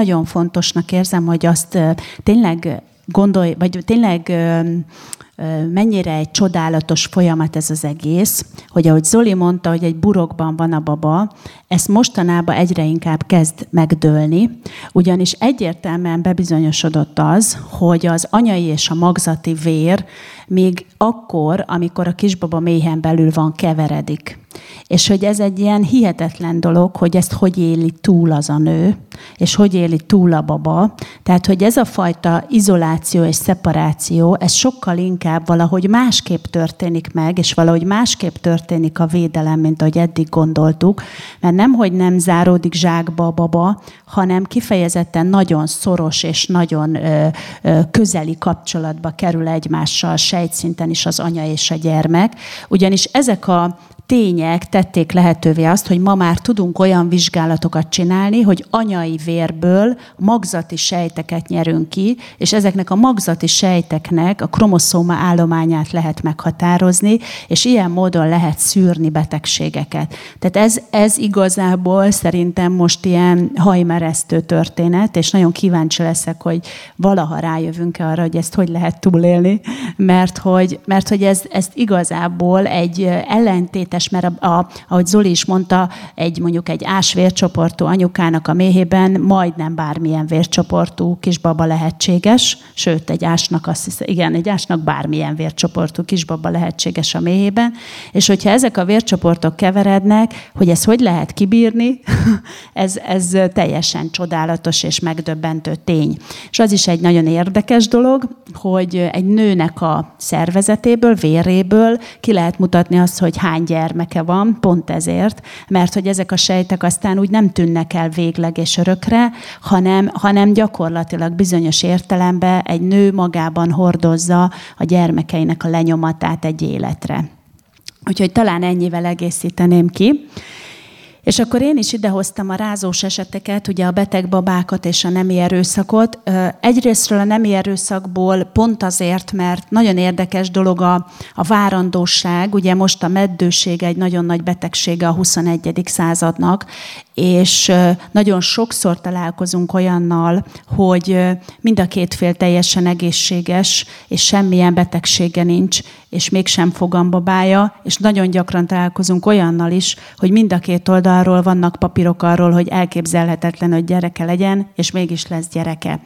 nagyon fontosnak érzem, hogy azt tényleg gondolj, vagy tényleg mennyire egy csodálatos folyamat ez az egész, hogy ahogy Zoli mondta, hogy egy burokban van a baba, ezt mostanában egyre inkább kezd megdőlni, ugyanis egyértelműen bebizonyosodott az, hogy az anyai és a magzati vér még akkor, amikor a kisbaba méhen belül van, keveredik. És hogy ez egy ilyen hihetetlen dolog, hogy ezt hogy éli túl az a nő, és hogy éli túl a baba. Tehát, hogy ez a fajta izoláció és szeparáció, ez sokkal inkább valahogy másképp történik meg, és valahogy másképp történik a védelem, mint ahogy eddig gondoltuk, mert nem, hogy nem záródik zsákba a baba, hanem kifejezetten nagyon szoros és nagyon ö, ö, közeli kapcsolatba kerül egymással sejtszinten is az anya és a gyermek. Ugyanis ezek a tények tették lehetővé azt, hogy ma már tudunk olyan vizsgálatokat csinálni, hogy anyai vérből magzati sejteket nyerünk ki, és ezeknek a magzati sejteknek a kromoszóma állományát lehet meghatározni, és ilyen módon lehet szűrni betegségeket. Tehát ez, ez igazából szerintem most ilyen hajmeresztő történet, és nagyon kíváncsi leszek, hogy valaha rájövünk-e arra, hogy ezt hogy lehet túlélni, mert hogy, mert hogy ez, ezt igazából egy ellentétes érdekes, mert a, a, ahogy Zoli is mondta, egy mondjuk egy ás vércsoportú anyukának a méhében majdnem bármilyen vércsoportú kisbaba lehetséges, sőt, egy ásnak azt hiszem, igen, egy ásnak bármilyen vércsoportú kisbaba lehetséges a méhében, és hogyha ezek a vércsoportok keverednek, hogy ezt hogy lehet kibírni, ez, ez teljesen csodálatos és megdöbbentő tény. És az is egy nagyon érdekes dolog, hogy egy nőnek a szervezetéből, véréből ki lehet mutatni azt, hogy hány gyermek gyermeke van, pont ezért, mert hogy ezek a sejtek aztán úgy nem tűnnek el végleg és örökre, hanem, hanem gyakorlatilag bizonyos értelemben egy nő magában hordozza a gyermekeinek a lenyomatát egy életre. Úgyhogy talán ennyivel egészíteném ki. És akkor én is idehoztam a rázós eseteket, ugye a beteg babákat és a nemi erőszakot. Egyrésztről a nemi erőszakból pont azért, mert nagyon érdekes dolog a, a várandóság, ugye most a meddőség egy nagyon nagy betegsége a 21. századnak, és nagyon sokszor találkozunk olyannal, hogy mind a két fél teljesen egészséges, és semmilyen betegsége nincs, és mégsem fogambabája, és nagyon gyakran találkozunk olyannal is, hogy mind a két oldalról vannak papírok arról, hogy elképzelhetetlen, hogy gyereke legyen, és mégis lesz gyereke.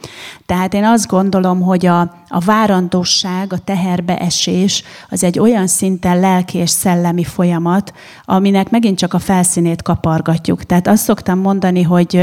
Tehát én azt gondolom, hogy a, a várandóság, a teherbeesés az egy olyan szinten lelki és szellemi folyamat, aminek megint csak a felszínét kapargatjuk. Tehát azt szoktam mondani, hogy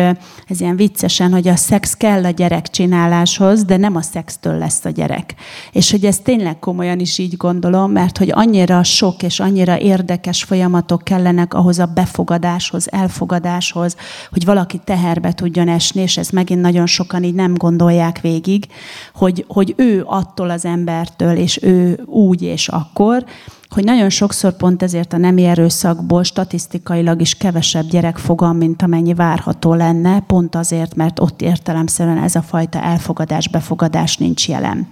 ez ilyen viccesen, hogy a szex kell a gyerek csináláshoz, de nem a szextől lesz a gyerek. És hogy ez tényleg komolyan is így gondolom, mert hogy annyira sok és annyira érdekes folyamatok kellenek ahhoz a befogadáshoz, elfogadáshoz, hogy valaki teherbe tudjon esni, és ez megint nagyon sokan így nem gondolják végig, hogy, hogy ő attól az embertől, és ő úgy és akkor, hogy nagyon sokszor pont ezért a nemi erőszakból statisztikailag is kevesebb gyerek fogal, mint amennyi várható lenne, pont azért, mert ott értelemszerűen ez a fajta elfogadás, befogadás nincs jelen.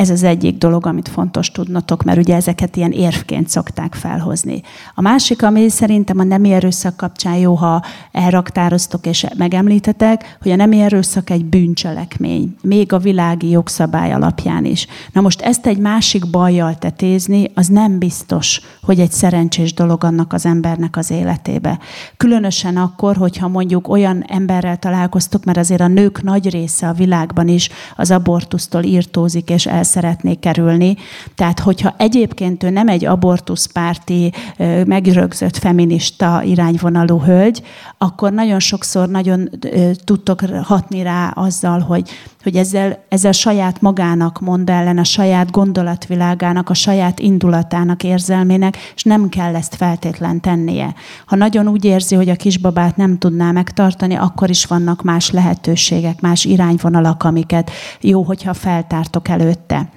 Ez az egyik dolog, amit fontos tudnotok, mert ugye ezeket ilyen érvként szokták felhozni. A másik, ami szerintem a nemi erőszak kapcsán jó, ha elraktároztok és megemlítetek, hogy a nemi erőszak egy bűncselekmény, még a világi jogszabály alapján is. Na most ezt egy másik bajjal tetézni, az nem biztos, hogy egy szerencsés dolog annak az embernek az életébe. Különösen akkor, hogyha mondjuk olyan emberrel találkoztok, mert azért a nők nagy része a világban is az abortusztól írtózik és el szeretné kerülni. Tehát, hogyha egyébként ő nem egy abortuszpárti, megrögzött feminista irányvonalú hölgy, akkor nagyon sokszor nagyon tudtok hatni rá azzal, hogy, hogy ezzel, ezzel saját magának mond ellen, a saját gondolatvilágának, a saját indulatának, érzelmének, és nem kell ezt feltétlen tennie. Ha nagyon úgy érzi, hogy a kisbabát nem tudná megtartani, akkor is vannak más lehetőségek, más irányvonalak, amiket jó, hogyha feltártok előtte.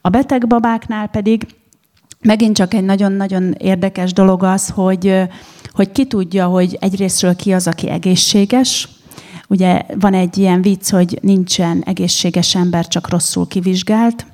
A beteg babáknál pedig megint csak egy nagyon-nagyon érdekes dolog az, hogy, hogy ki tudja, hogy egyrésztről ki az, aki egészséges, Ugye van egy ilyen vicc, hogy nincsen egészséges ember, csak rosszul kivizsgált,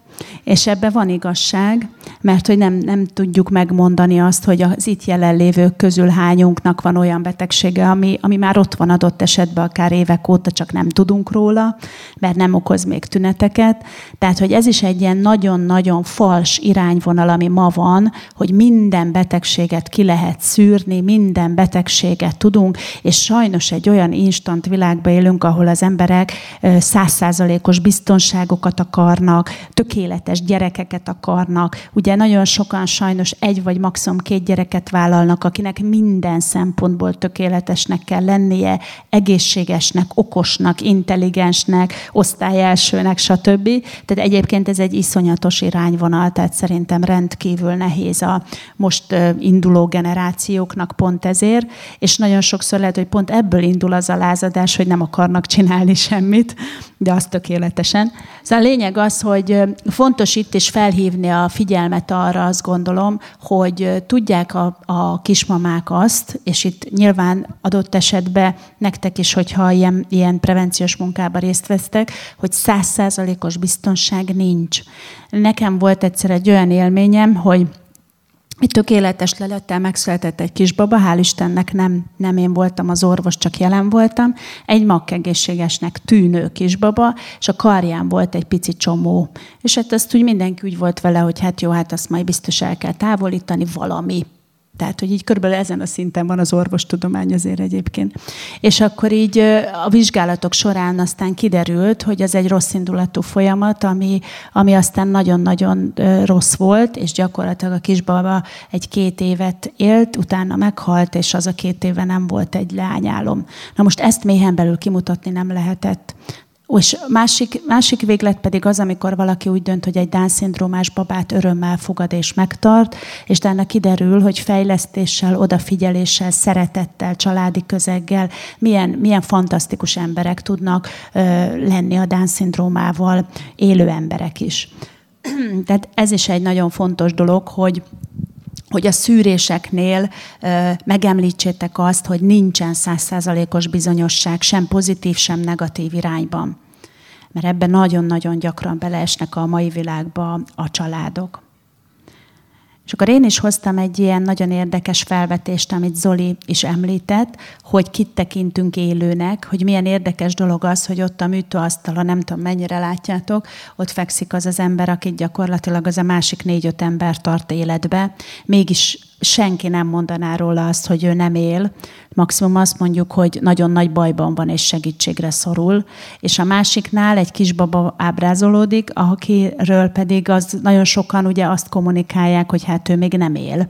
és ebben van igazság, mert hogy nem, nem tudjuk megmondani azt, hogy az itt jelenlévők közül hányunknak van olyan betegsége, ami, ami már ott van adott esetben akár évek óta, csak nem tudunk róla, mert nem okoz még tüneteket. Tehát, hogy ez is egy ilyen nagyon-nagyon fals irányvonal, ami ma van, hogy minden betegséget ki lehet szűrni, minden betegséget tudunk, és sajnos egy olyan instant világban élünk, ahol az emberek százszázalékos biztonságokat akarnak, tökéletes gyerekeket akarnak. Ugye nagyon sokan sajnos egy vagy maximum két gyereket vállalnak, akinek minden szempontból tökéletesnek kell lennie, egészségesnek, okosnak, intelligensnek, osztályelsőnek, stb. Tehát egyébként ez egy iszonyatos irányvonal, tehát szerintem rendkívül nehéz a most induló generációknak pont ezért, és nagyon sokszor lehet, hogy pont ebből indul az a lázadás, hogy nem akarnak csinálni semmit, de az tökéletesen. Szóval a lényeg az, hogy fontos itt is felhívni a figyelmet arra, azt gondolom, hogy tudják a, a kismamák azt, és itt nyilván adott esetben nektek is, hogyha ilyen, ilyen prevenciós munkában részt vesztek, hogy százszázalékos biztonság nincs. Nekem volt egyszer egy olyan élményem, hogy egy tökéletes lelettel megszületett egy kisbaba, hál' Istennek nem, nem én voltam az orvos, csak jelen voltam. Egy makkegészségesnek tűnő kisbaba, és a karján volt egy pici csomó. És hát ezt úgy mindenki úgy volt vele, hogy hát jó, hát azt majd biztos el kell távolítani, valami tehát, hogy így körülbelül ezen a szinten van az orvostudomány azért egyébként. És akkor így a vizsgálatok során aztán kiderült, hogy ez egy rossz indulatú folyamat, ami, ami aztán nagyon-nagyon rossz volt, és gyakorlatilag a kisbaba egy-két évet élt, utána meghalt, és az a két éve nem volt egy leányálom. Na most ezt méhen belül kimutatni nem lehetett. És másik, másik véglet pedig az, amikor valaki úgy dönt, hogy egy Down-szindrómás babát örömmel fogad és megtart, és utána kiderül, hogy fejlesztéssel, odafigyeléssel, szeretettel, családi közeggel milyen, milyen fantasztikus emberek tudnak ö, lenni a Down-szindrómával élő emberek is. Tehát ez is egy nagyon fontos dolog, hogy hogy a szűréseknél ö, megemlítsétek azt, hogy nincsen százszázalékos bizonyosság sem pozitív, sem negatív irányban. Mert ebben nagyon-nagyon gyakran beleesnek a mai világba a családok. És akkor én is hoztam egy ilyen nagyon érdekes felvetést, amit Zoli is említett, hogy kit tekintünk élőnek, hogy milyen érdekes dolog az, hogy ott a műtőasztalon, nem tudom mennyire látjátok, ott fekszik az az ember, akit gyakorlatilag az a másik négy-öt ember tart életbe, mégis senki nem mondaná róla azt, hogy ő nem él. Maximum azt mondjuk, hogy nagyon nagy bajban van és segítségre szorul. És a másiknál egy kisbaba ábrázolódik, akiről pedig az nagyon sokan ugye azt kommunikálják, hogy hát ő még nem él.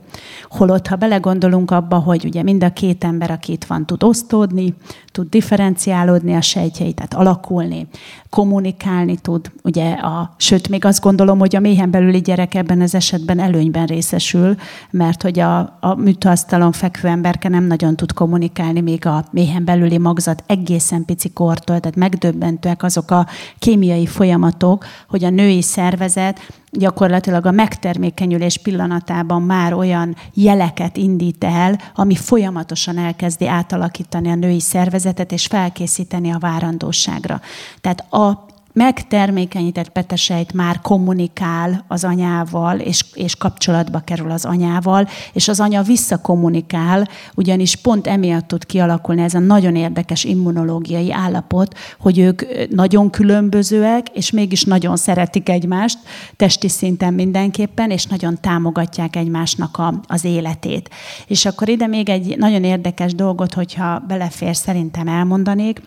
Holott, ha belegondolunk abba, hogy ugye mind a két ember, aki itt van, tud osztódni, tud differenciálódni a sejtjei, tehát alakulni, kommunikálni tud, ugye a, sőt, még azt gondolom, hogy a méhen belüli gyerek ebben az esetben előnyben részesül, mert hogy a, a műtőasztalon fekvő emberke nem nagyon tud kommunikálni, még a méhen belüli magzat egészen pici kortól, tehát megdöbbentőek azok a kémiai folyamatok, hogy a női szervezet gyakorlatilag a megtermékenyülés pillanatában már olyan jeleket indít el, ami folyamatosan elkezdi átalakítani a női szervezetet és felkészíteni a várandóságra. Tehát a megtermékenyített petesejt már kommunikál az anyával, és, és kapcsolatba kerül az anyával, és az anya visszakommunikál, ugyanis pont emiatt tud kialakulni ez a nagyon érdekes immunológiai állapot, hogy ők nagyon különbözőek, és mégis nagyon szeretik egymást, testi szinten mindenképpen, és nagyon támogatják egymásnak a, az életét. És akkor ide még egy nagyon érdekes dolgot, hogyha belefér, szerintem elmondanék,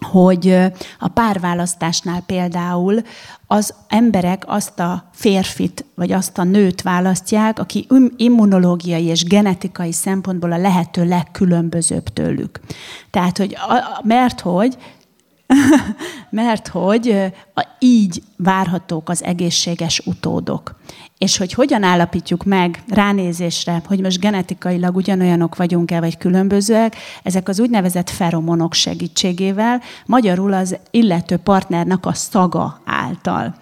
hogy a párválasztásnál például az emberek azt a férfit, vagy azt a nőt választják, aki immunológiai és genetikai szempontból a lehető legkülönbözőbb tőlük. Tehát, hogy mert hogy mert hogy így várhatók az egészséges utódok. És hogy hogyan állapítjuk meg ránézésre, hogy most genetikailag ugyanolyanok vagyunk-e, vagy különbözőek, ezek az úgynevezett feromonok segítségével, magyarul az illető partnernek a szaga által.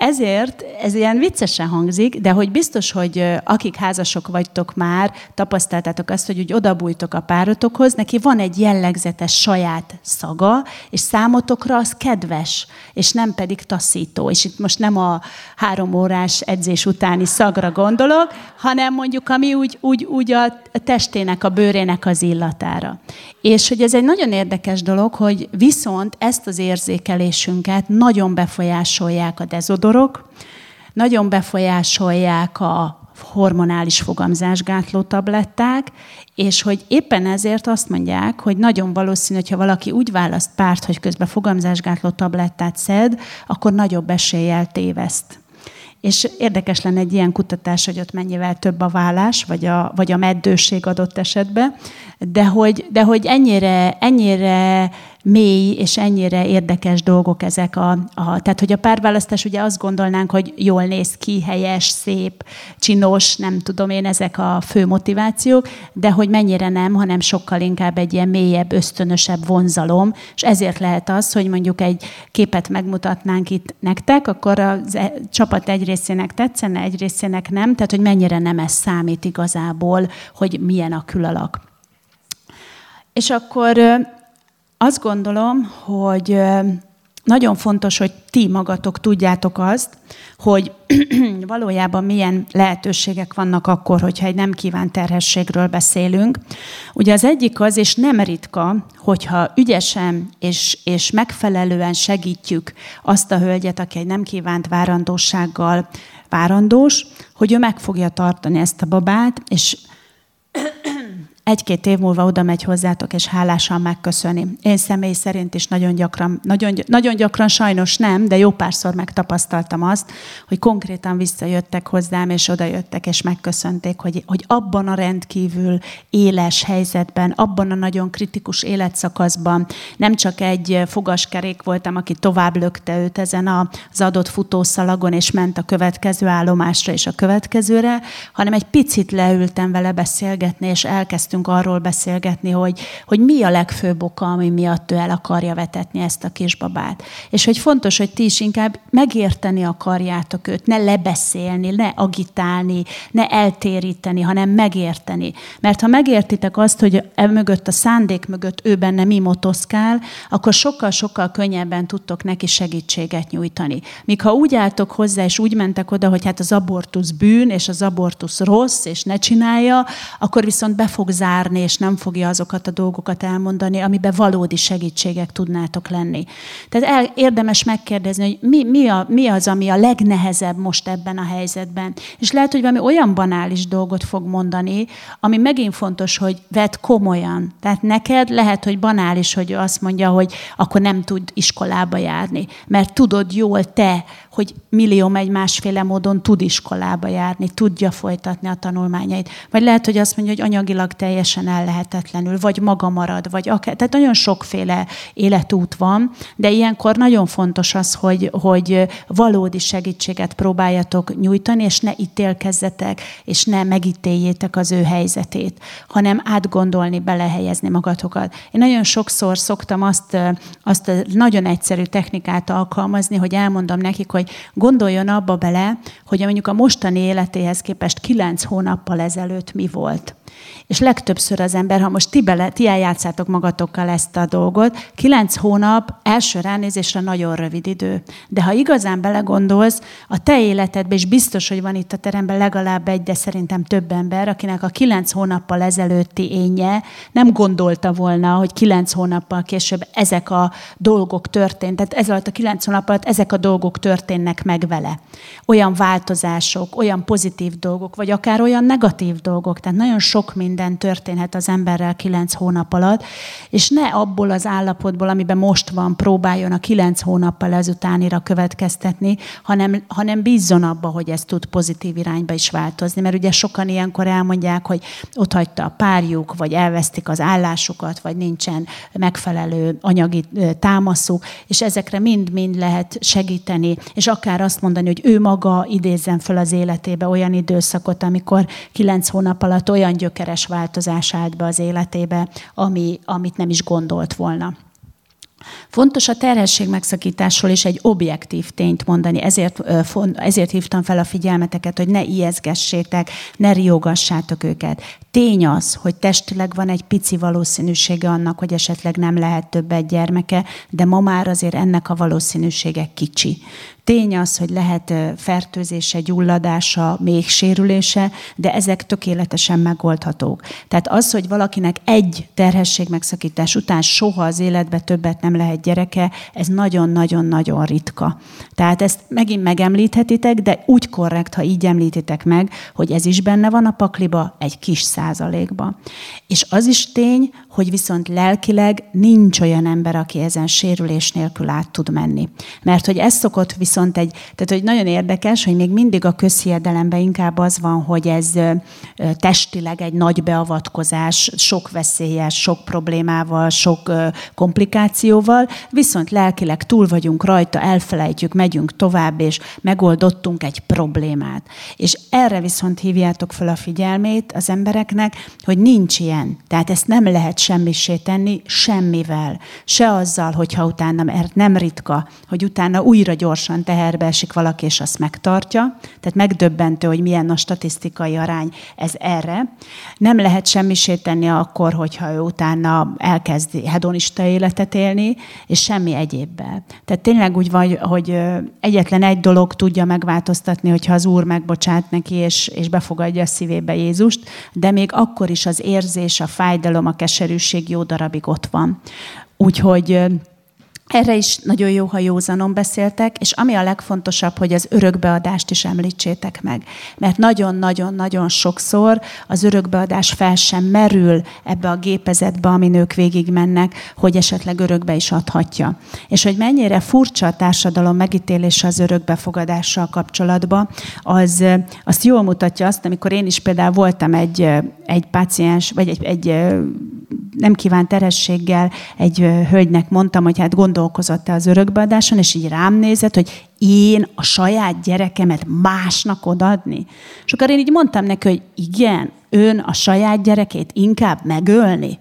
Ezért ez ilyen viccesen hangzik, de hogy biztos, hogy akik házasok vagytok már, tapasztaltátok azt, hogy úgy odabújtok a párotokhoz, neki van egy jellegzetes saját szaga, és számotokra az kedves, és nem pedig taszító. És itt most nem a három órás edzés utáni szagra gondolok, hanem mondjuk ami úgy, úgy, úgy a testének, a bőrének az illatára. És hogy ez egy nagyon érdekes dolog, hogy viszont ezt az érzékelésünket nagyon befolyásolják a dezodorok, nagyon befolyásolják a hormonális fogamzásgátló tabletták, és hogy éppen ezért azt mondják, hogy nagyon valószínű, hogyha valaki úgy választ párt, hogy közben fogamzásgátló tablettát szed, akkor nagyobb eséllyel téveszt. És érdekes lenne egy ilyen kutatás, hogy ott mennyivel több a vállás, vagy a, vagy a meddőség adott esetben, de hogy, de hogy ennyire, ennyire mély és ennyire érdekes dolgok ezek a, a... Tehát, hogy a párválasztás, ugye azt gondolnánk, hogy jól néz ki, helyes, szép, csinos, nem tudom én, ezek a fő motivációk, de hogy mennyire nem, hanem sokkal inkább egy ilyen mélyebb, ösztönösebb vonzalom, és ezért lehet az, hogy mondjuk egy képet megmutatnánk itt nektek, akkor a e, csapat egy részének tetszene, egy részének nem, tehát hogy mennyire nem ez számít igazából, hogy milyen a külalak. És akkor azt gondolom, hogy nagyon fontos, hogy ti magatok tudjátok azt, hogy valójában milyen lehetőségek vannak akkor, hogyha egy nem kívánt terhességről beszélünk. Ugye az egyik az, és nem ritka, hogyha ügyesen és, és megfelelően segítjük azt a hölgyet, aki egy nem kívánt várandósággal várandós, hogy ő meg fogja tartani ezt a babát, és egy-két év múlva oda megy hozzátok, és hálásan megköszöni. Én személy szerint is nagyon gyakran, nagyon, nagyon gyakran sajnos nem, de jó párszor megtapasztaltam azt, hogy konkrétan visszajöttek hozzám, és oda jöttek, és megköszönték, hogy, hogy abban a rendkívül éles helyzetben, abban a nagyon kritikus életszakaszban nem csak egy fogaskerék voltam, aki tovább lökte őt ezen az adott futószalagon, és ment a következő állomásra és a következőre, hanem egy picit leültem vele beszélgetni, és elkezdtünk elkezdtünk arról beszélgetni, hogy, hogy mi a legfőbb oka, ami miatt ő el akarja vetetni ezt a kisbabát. És hogy fontos, hogy ti is inkább megérteni akarjátok őt, ne lebeszélni, ne agitálni, ne eltéríteni, hanem megérteni. Mert ha megértitek azt, hogy e mögött, a szándék mögött ő benne mi motoszkál, akkor sokkal-sokkal könnyebben tudtok neki segítséget nyújtani. Míg ha úgy álltok hozzá, és úgy mentek oda, hogy hát az abortusz bűn, és az abortusz rossz, és ne csinálja, akkor viszont be fog zárni zárni, és nem fogja azokat a dolgokat elmondani, amiben valódi segítségek tudnátok lenni. Tehát el, érdemes megkérdezni, hogy mi, mi, a, mi az, ami a legnehezebb most ebben a helyzetben. És lehet, hogy valami olyan banális dolgot fog mondani, ami megint fontos, hogy vedd komolyan. Tehát neked lehet, hogy banális, hogy azt mondja, hogy akkor nem tud iskolába járni, mert tudod jól te, hogy millió egy másféle módon tud iskolába járni, tudja folytatni a tanulmányait. Vagy lehet, hogy azt mondja, hogy anyagilag teljesen ellehetetlenül, vagy maga marad, vagy akár. Tehát nagyon sokféle életút van, de ilyenkor nagyon fontos az, hogy, hogy valódi segítséget próbáljatok nyújtani, és ne ítélkezzetek, és ne megítéljétek az ő helyzetét, hanem átgondolni, belehelyezni magatokat. Én nagyon sokszor szoktam azt, azt a nagyon egyszerű technikát alkalmazni, hogy elmondom nekik, hogy gondoljon abba bele, hogy mondjuk a mostani életéhez képest kilenc hónappal ezelőtt mi volt. És legtöbbször az ember, ha most ti, bele, ti eljátszátok magatokkal ezt a dolgot, kilenc hónap első ránézésre nagyon rövid idő. De ha igazán belegondolsz, a te életedben, és biztos, hogy van itt a teremben legalább egy, de szerintem több ember, akinek a kilenc hónappal ezelőtti énje nem gondolta volna, hogy kilenc hónappal később ezek a dolgok történt. Tehát ez alatt a kilenc hónap alatt ezek a dolgok történnek meg vele. Olyan változások, olyan pozitív dolgok, vagy akár olyan negatív dolgok. Tehát nagyon sok minden történhet az emberrel kilenc hónap alatt, és ne abból az állapotból, amiben most van, próbáljon a kilenc hónappal ezutánira következtetni, hanem, hanem bízzon abba, hogy ez tud pozitív irányba is változni. Mert ugye sokan ilyenkor elmondják, hogy ott hagyta a párjuk, vagy elvesztik az állásukat, vagy nincsen megfelelő anyagi támaszuk, és ezekre mind-mind lehet segíteni, akár azt mondani, hogy ő maga idézzen föl az életébe olyan időszakot, amikor kilenc hónap alatt olyan gyökeres változás állt be az életébe, ami, amit nem is gondolt volna. Fontos a terhesség megszakításról is egy objektív tényt mondani, ezért, ezért hívtam fel a figyelmeteket, hogy ne ijeszgessétek, ne riogassátok őket. Tény az, hogy testileg van egy pici valószínűsége annak, hogy esetleg nem lehet többet gyermeke, de ma már azért ennek a valószínűsége kicsi. Tény az, hogy lehet fertőzése, gyulladása, még sérülése, de ezek tökéletesen megoldhatók. Tehát az, hogy valakinek egy terhesség megszakítás után soha az életbe többet nem lehet gyereke, ez nagyon-nagyon-nagyon ritka. Tehát ezt megint megemlíthetitek, de úgy korrekt, ha így említitek meg, hogy ez is benne van a pakliba, egy kis százalékba. És az is tény, hogy viszont lelkileg nincs olyan ember, aki ezen sérülés nélkül át tud menni. Mert hogy ez szokott viszont egy, tehát hogy nagyon érdekes, hogy még mindig a közhiedelemben inkább az van, hogy ez testileg egy nagy beavatkozás, sok veszélyes, sok problémával, sok komplikációval, viszont lelkileg túl vagyunk rajta, elfelejtjük, megyünk tovább, és megoldottunk egy problémát. És erre viszont hívjátok fel a figyelmét az embereknek, hogy nincs ilyen. Tehát ezt nem lehet semmisé tenni semmivel. Se azzal, hogyha utána, mert nem ritka, hogy utána újra gyorsan teherbe esik valaki, és azt megtartja. Tehát megdöbbentő, hogy milyen a statisztikai arány ez erre. Nem lehet semmisé tenni akkor, hogyha ő utána elkezdi hedonista életet élni, és semmi egyébbel. Tehát tényleg úgy vagy, hogy egyetlen egy dolog tudja megváltoztatni, hogyha az Úr megbocsát neki, és, és befogadja a szívébe Jézust, de még akkor is az érzés, a fájdalom, a keserűség jó darabig ott van. Úgyhogy erre is nagyon jó, ha józanon beszéltek, és ami a legfontosabb, hogy az örökbeadást is említsétek meg. Mert nagyon-nagyon-nagyon sokszor az örökbeadás fel sem merül ebbe a gépezetbe, amin ők végigmennek, hogy esetleg örökbe is adhatja. És hogy mennyire furcsa a társadalom megítélése az örökbefogadással kapcsolatban, az azt jól mutatja azt, amikor én is például voltam egy, egy páciens, vagy egy, egy nem kívánt terhességgel egy hölgynek mondtam, hogy hát gondolkozott-e az örökbeadáson, és így rám nézett, hogy én a saját gyerekemet másnak odadni. És akkor én így mondtam neki, hogy igen, ön a saját gyerekét inkább megölni.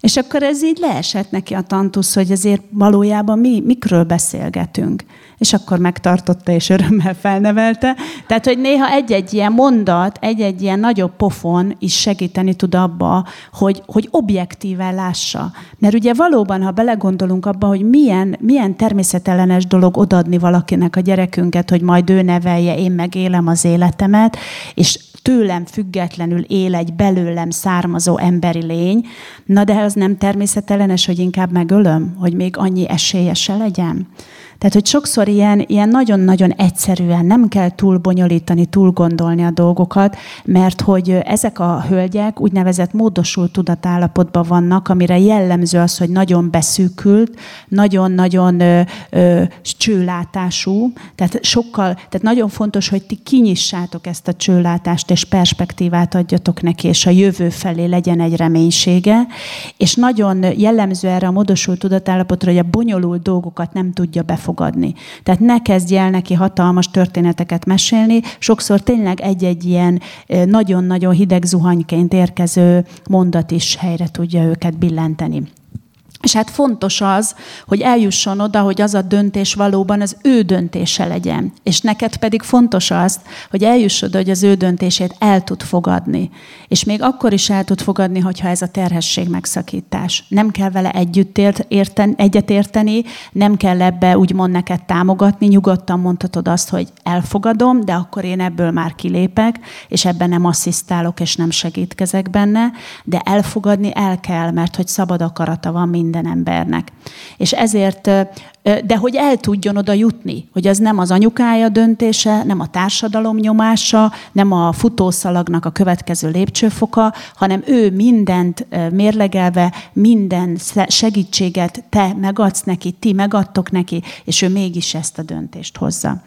És akkor ez így leesett neki a tantusz, hogy azért valójában mi, mikről beszélgetünk. És akkor megtartotta és örömmel felnevelte. Tehát, hogy néha egy-egy ilyen mondat, egy-egy ilyen nagyobb pofon is segíteni tud abba, hogy, hogy objektíven lássa. Mert ugye valóban, ha belegondolunk abba, hogy milyen, milyen természetellenes dolog odadni valakinek a gyerekünket, hogy majd ő nevelje, én meg élem az életemet, és tőlem függetlenül él egy belőlem származó emberi lény, na de az nem természetellenes, hogy inkább megölöm, hogy még annyi esélye se legyen. Tehát, hogy sokszor ilyen, ilyen nagyon-nagyon egyszerűen nem kell túl bonyolítani, túl gondolni a dolgokat, mert hogy ezek a hölgyek úgynevezett módosult tudatállapotban vannak, amire jellemző az, hogy nagyon beszűkült, nagyon-nagyon ö, ö, csőlátású, tehát sokkal, tehát nagyon fontos, hogy ti kinyissátok ezt a csőlátást, és perspektívát adjatok neki, és a jövő felé legyen egy reménysége, és nagyon jellemző erre a módosult tudatállapotra, hogy a bonyolult dolgokat nem tudja befogadni elfogadni. Tehát ne kezdj el neki hatalmas történeteket mesélni, sokszor tényleg egy-egy ilyen nagyon-nagyon hideg zuhanyként érkező mondat is helyre tudja őket billenteni. És hát fontos az, hogy eljusson oda, hogy az a döntés valóban az ő döntése legyen. És neked pedig fontos az, hogy eljuss oda, hogy az ő döntését el tud fogadni. És még akkor is el tud fogadni, hogyha ez a terhesség megszakítás. Nem kell vele együtt érteni, egyet érteni, nem kell ebbe úgymond neked támogatni, nyugodtan mondhatod azt, hogy elfogadom, de akkor én ebből már kilépek, és ebben nem asszisztálok, és nem segítkezek benne, de elfogadni el kell, mert hogy szabad akarata van minden minden embernek. És ezért, de hogy el tudjon oda jutni, hogy az nem az anyukája döntése, nem a társadalom nyomása, nem a futószalagnak a következő lépcsőfoka, hanem ő mindent mérlegelve, minden segítséget te megadsz neki, ti megadtok neki, és ő mégis ezt a döntést hozza.